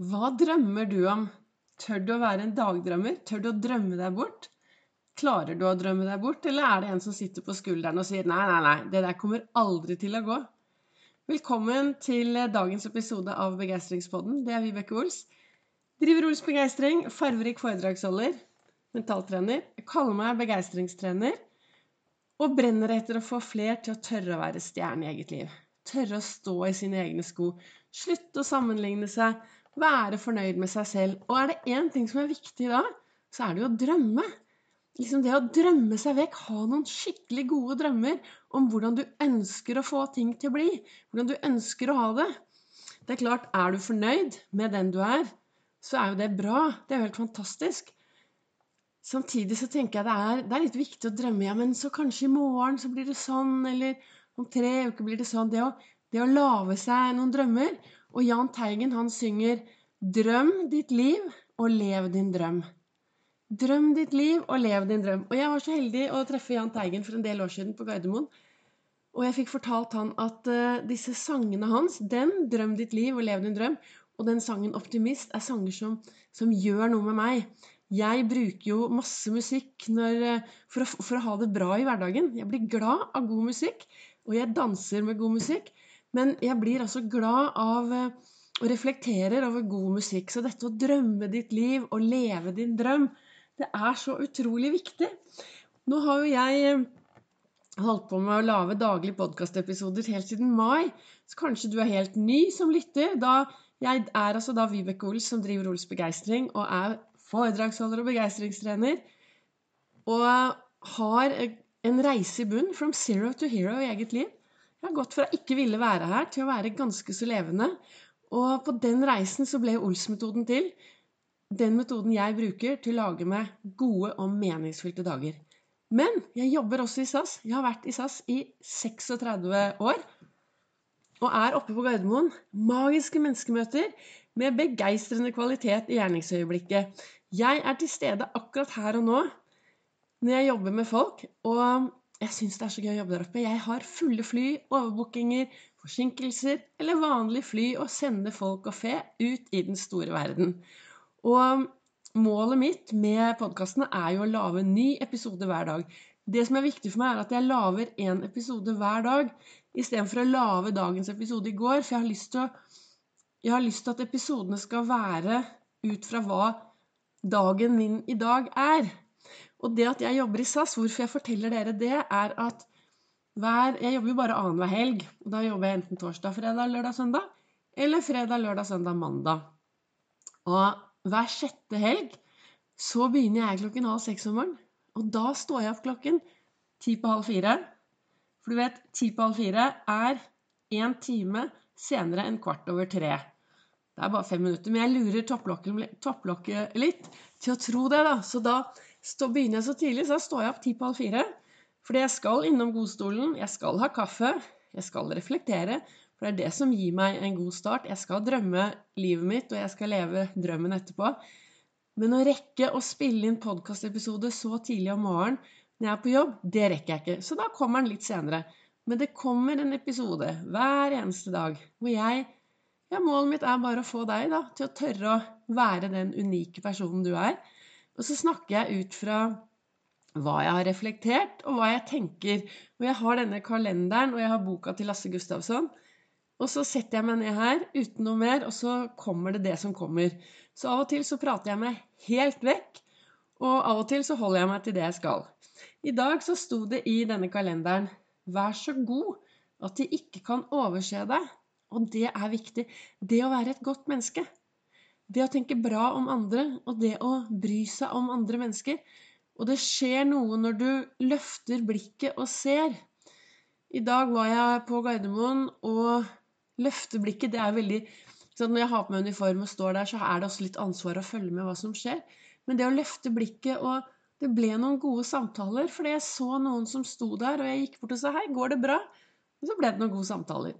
Hva drømmer du om? Tør du å være en dagdrømmer? Tør du å drømme deg bort? Klarer du å drømme deg bort, eller er det en som sitter på skulderen og sier nei, nei, nei, det der kommer aldri til å gå? Velkommen til dagens episode av Begeistringspodden. Det er Vibeke Ols. Driver Ols Begeistring, farverik foredragsholder, mentaltrener. Jeg kaller meg begeistringstrener og brenner etter å få fler til å tørre å være stjerne i eget liv. Tørre å stå i sine egne sko. Slutte å sammenligne seg være fornøyd med seg selv. Og er det én ting som er viktig da, så er det jo å drømme. Liksom det å drømme seg vekk, ha noen skikkelig gode drømmer om hvordan du ønsker å få ting til å bli. Hvordan du ønsker å ha det. Det er klart, er du fornøyd med den du er, så er jo det bra. Det er jo helt fantastisk. Samtidig så tenker jeg det er, det er litt viktig å drømme. Ja, men så kanskje i morgen så blir det sånn, eller om tre uker blir det sånn. Det å, det å lage seg noen drømmer og Jahn Teigen han synger 'Drøm ditt liv og lev din drøm'. Drøm ditt liv og lev din drøm. Og jeg var så heldig å treffe Jahn Teigen for en del år siden på Gardermoen. Og jeg fikk fortalt han at uh, disse sangene hans, den 'Drøm ditt liv og lev din drøm', og den sangen 'Optimist', er sanger som, som gjør noe med meg. Jeg bruker jo masse musikk når, uh, for, å, for, å, ha det bra i hverdagen. Jeg blir glad av god musikk, og jeg danser med god musikk. Men jeg blir altså glad av eh, og reflekterer over god musikk. Så dette å drømme ditt liv og leve din drøm, det er så utrolig viktig. Nå har jo jeg eh, holdt på med å lage daglige podkastepisoder helt siden mai. Så kanskje du er helt ny som lytter. Da jeg er altså da Vibeke Ols som driver Ols Begeistring, og er foredragsholder og begeistringstrener. Og har en reise i bunn, from zero to hero i eget liv. Jeg har gått fra ikke ville være her til å være ganske så levende. Og på den reisen så ble Ols-metoden til. Den metoden jeg bruker til å lage meg gode og meningsfylte dager. Men jeg jobber også i SAS. Jeg har vært i SAS i 36 år. Og er oppe på Gardermoen. Magiske menneskemøter med begeistrende kvalitet i gjerningsøyeblikket. Jeg er til stede akkurat her og nå når jeg jobber med folk. Og jeg syns det er så gøy å jobbe der oppe. Jeg har fulle fly, overbookinger, forsinkelser eller vanlig fly og sende folk og fe ut i den store verden. Og målet mitt med podkastene er jo å lage en ny episode hver dag. Det som er viktig for meg, er at jeg lager én episode hver dag istedenfor å lage dagens episode i går. For jeg har lyst til, å, jeg har lyst til at episodene skal være ut fra hva dagen min i dag er. Og det at jeg jobber i SAS, hvorfor jeg forteller dere det, er at hver Jeg jobber jo bare annenhver helg. Og da jobber jeg enten torsdag, fredag, lørdag, søndag. Eller fredag, lørdag, søndag, mandag. Og hver sjette helg så begynner jeg klokken halv seks om morgenen. Og da står jeg opp klokken ti på halv fire. For du vet, ti på halv fire er én time senere enn kvart over tre. Det er bare fem minutter. Men jeg lurer topplokket, topplokket litt til å tro det, da. Så da Stå, begynner jeg så tidlig, så står jeg opp ti på halv fire. Fordi jeg skal innom godstolen, jeg skal ha kaffe, jeg skal reflektere. For det er det som gir meg en god start. Jeg skal drømme livet mitt, og jeg skal leve drømmen etterpå. Men å rekke å spille inn podkastepisode så tidlig om morgenen når jeg er på jobb, det rekker jeg ikke. Så da kommer den litt senere. Men det kommer en episode hver eneste dag hvor jeg Ja, målet mitt er bare å få deg da, til å tørre å være den unike personen du er. Og så snakker jeg ut fra hva jeg har reflektert, og hva jeg tenker. Og jeg har denne kalenderen, og jeg har boka til Lasse Gustavsson. Og så setter jeg meg ned her uten noe mer, og så kommer det det som kommer. Så av og til så prater jeg meg helt vekk, og av og til så holder jeg meg til det jeg skal. I dag så sto det i denne kalenderen Vær så god at de ikke kan overse deg. Og det er viktig. Det å være et godt menneske. Det å tenke bra om andre, og det å bry seg om andre mennesker. Og det skjer noe når du løfter blikket og ser. I dag var jeg på Gardermoen, og løfte blikket, det er veldig sånn Når jeg har på meg uniform og står der, så er det også litt ansvar å følge med hva som skjer. Men det å løfte blikket og Det ble noen gode samtaler, fordi jeg så noen som sto der, og jeg gikk bort og sa 'Hei, går det bra?' Og så ble det noen gode samtaler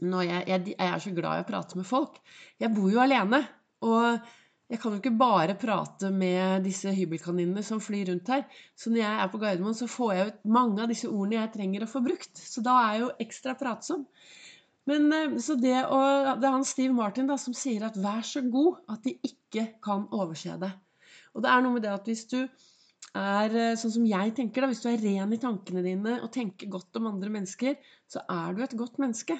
jeg, jeg, jeg, er så glad i å prate med folk. Jeg bor jo alene. Og jeg kan jo ikke bare prate med disse hybelkaninene som flyr rundt her. Så når jeg er på Gardermoen, så får jeg ut mange av disse ordene jeg trenger å få brukt. Så da er jeg jo ekstra pratsom. Men eh, så det, å, det er han Steve Martin da, som sier at 'vær så god at de ikke kan overse deg'. Og det er noe med det at hvis du er eh, sånn som jeg tenker, da, hvis du er ren i tankene dine og tenker godt om andre mennesker, så er du et godt menneske.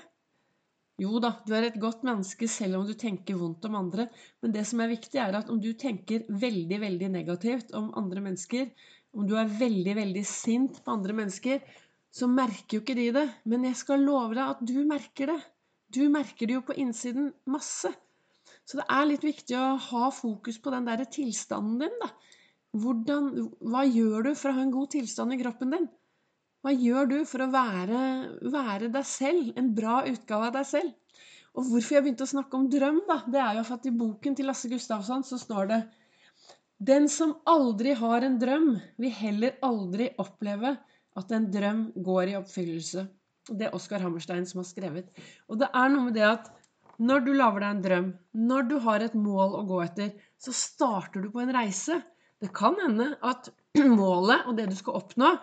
Jo da, du er et godt menneske selv om du tenker vondt om andre. Men det som er viktig, er at om du tenker veldig, veldig negativt om andre mennesker, om du er veldig, veldig sint på andre mennesker, så merker jo ikke de det. Men jeg skal love deg at du merker det. Du merker det jo på innsiden masse. Så det er litt viktig å ha fokus på den derre tilstanden din, da. Hvordan, hva gjør du for å ha en god tilstand i kroppen din? Hva gjør du for å være, være, deg selv, en bra utgave av deg selv? Og hvorfor jeg begynte å snakke om drøm, da, det er jo for at i boken til Lasse Gustavsson så står det Den som aldri har en drøm, vil heller aldri oppleve at en drøm går i oppfyllelse. Det er Oskar Hammerstein som har skrevet. Og det er noe med det at når du lager deg en drøm, når du har et mål å gå etter, så starter du på en reise. Det kan hende at målet og det du skal oppnå,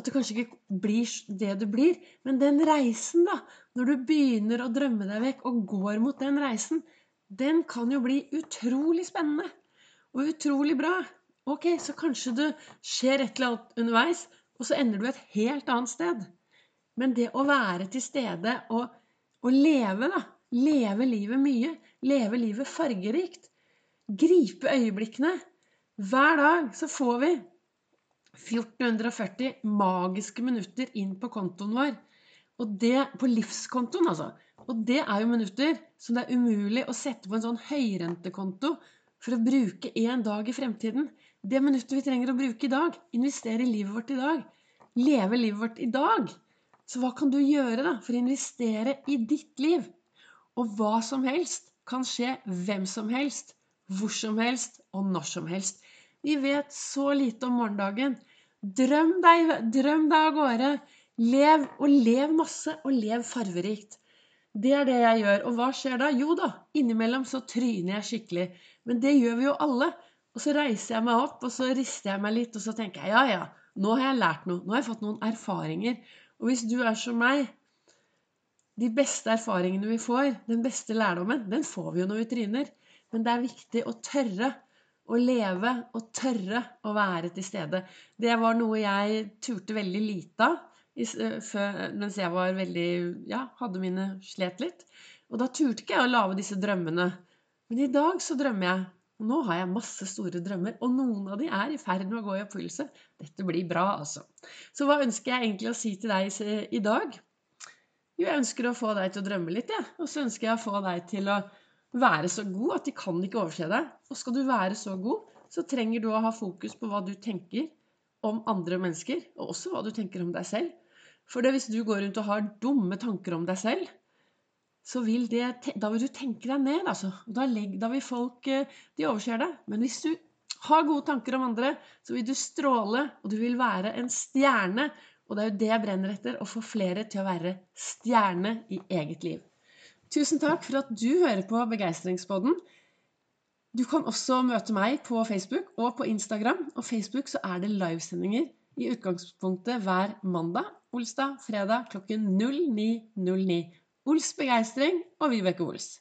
at det kanskje ikke blir det du blir. Men den reisen, da, når du begynner å drømme deg vekk og går mot den reisen, den kan jo bli utrolig spennende og utrolig bra. Ok, så kanskje det skjer et eller annet underveis, og så ender du et helt annet sted. Men det å være til stede og, og leve, da. Leve livet mye. Leve livet fargerikt. Gripe øyeblikkene. Hver dag så får vi 1440 magiske minutter inn på kontoen vår. Og det på livskontoen, altså. Og det er jo minutter som det er umulig å sette på en sånn høyrentekonto for å bruke én dag i fremtiden. Det minuttet vi trenger å bruke i dag. Investere i livet vårt i dag. Leve livet vårt i dag. Så hva kan du gjøre da for å investere i ditt liv? Og hva som helst kan skje hvem som helst, hvor som helst og når som helst. Vi vet så lite om morgendagen. Drøm deg, drøm deg av gårde. Lev, og lev masse, og lev farverikt. Det er det jeg gjør. Og hva skjer da? Jo da, innimellom så tryner jeg skikkelig. Men det gjør vi jo alle. Og så reiser jeg meg opp, og så rister jeg meg litt, og så tenker jeg ja, ja, nå har jeg lært noe. Nå har jeg fått noen erfaringer. Og hvis du er som meg De beste erfaringene vi får, den beste lærdommen, den får vi jo når vi tryner. Men det er viktig å tørre å leve og tørre å være til stede. Det var noe jeg turte veldig lite av mens jeg var veldig Ja, hadde mine slet litt. Og da turte ikke jeg å lage disse drømmene. Men i dag så drømmer jeg. Og nå har jeg masse store drømmer, og noen av de er i ferd med å gå i oppfyllelse. Dette blir bra, altså. Så hva ønsker jeg egentlig å si til deg i dag? Jo, jeg ønsker å få deg til å drømme litt, jeg. Ja. Og så ønsker jeg å få deg til å være så god at de kan ikke overse deg. Og skal du være så god, så trenger du å ha fokus på hva du tenker om andre mennesker, og også hva du tenker om deg selv. For hvis du går rundt og har dumme tanker om deg selv, så vil det, da vil du tenke deg ned. altså. Da, legg, da vil folk eh, De overser deg. Men hvis du har gode tanker om andre, så vil du stråle, og du vil være en stjerne. Og det er jo det jeg brenner etter, å få flere til å være stjerne i eget liv. Tusen takk for at du hører på Begeistringspodden. Du kan også møte meg på Facebook og på Instagram. Og Facebook så er det livesendinger i utgangspunktet hver mandag, olsdag, fredag klokken 09.09. Ols begeistring og Vibeke Ols.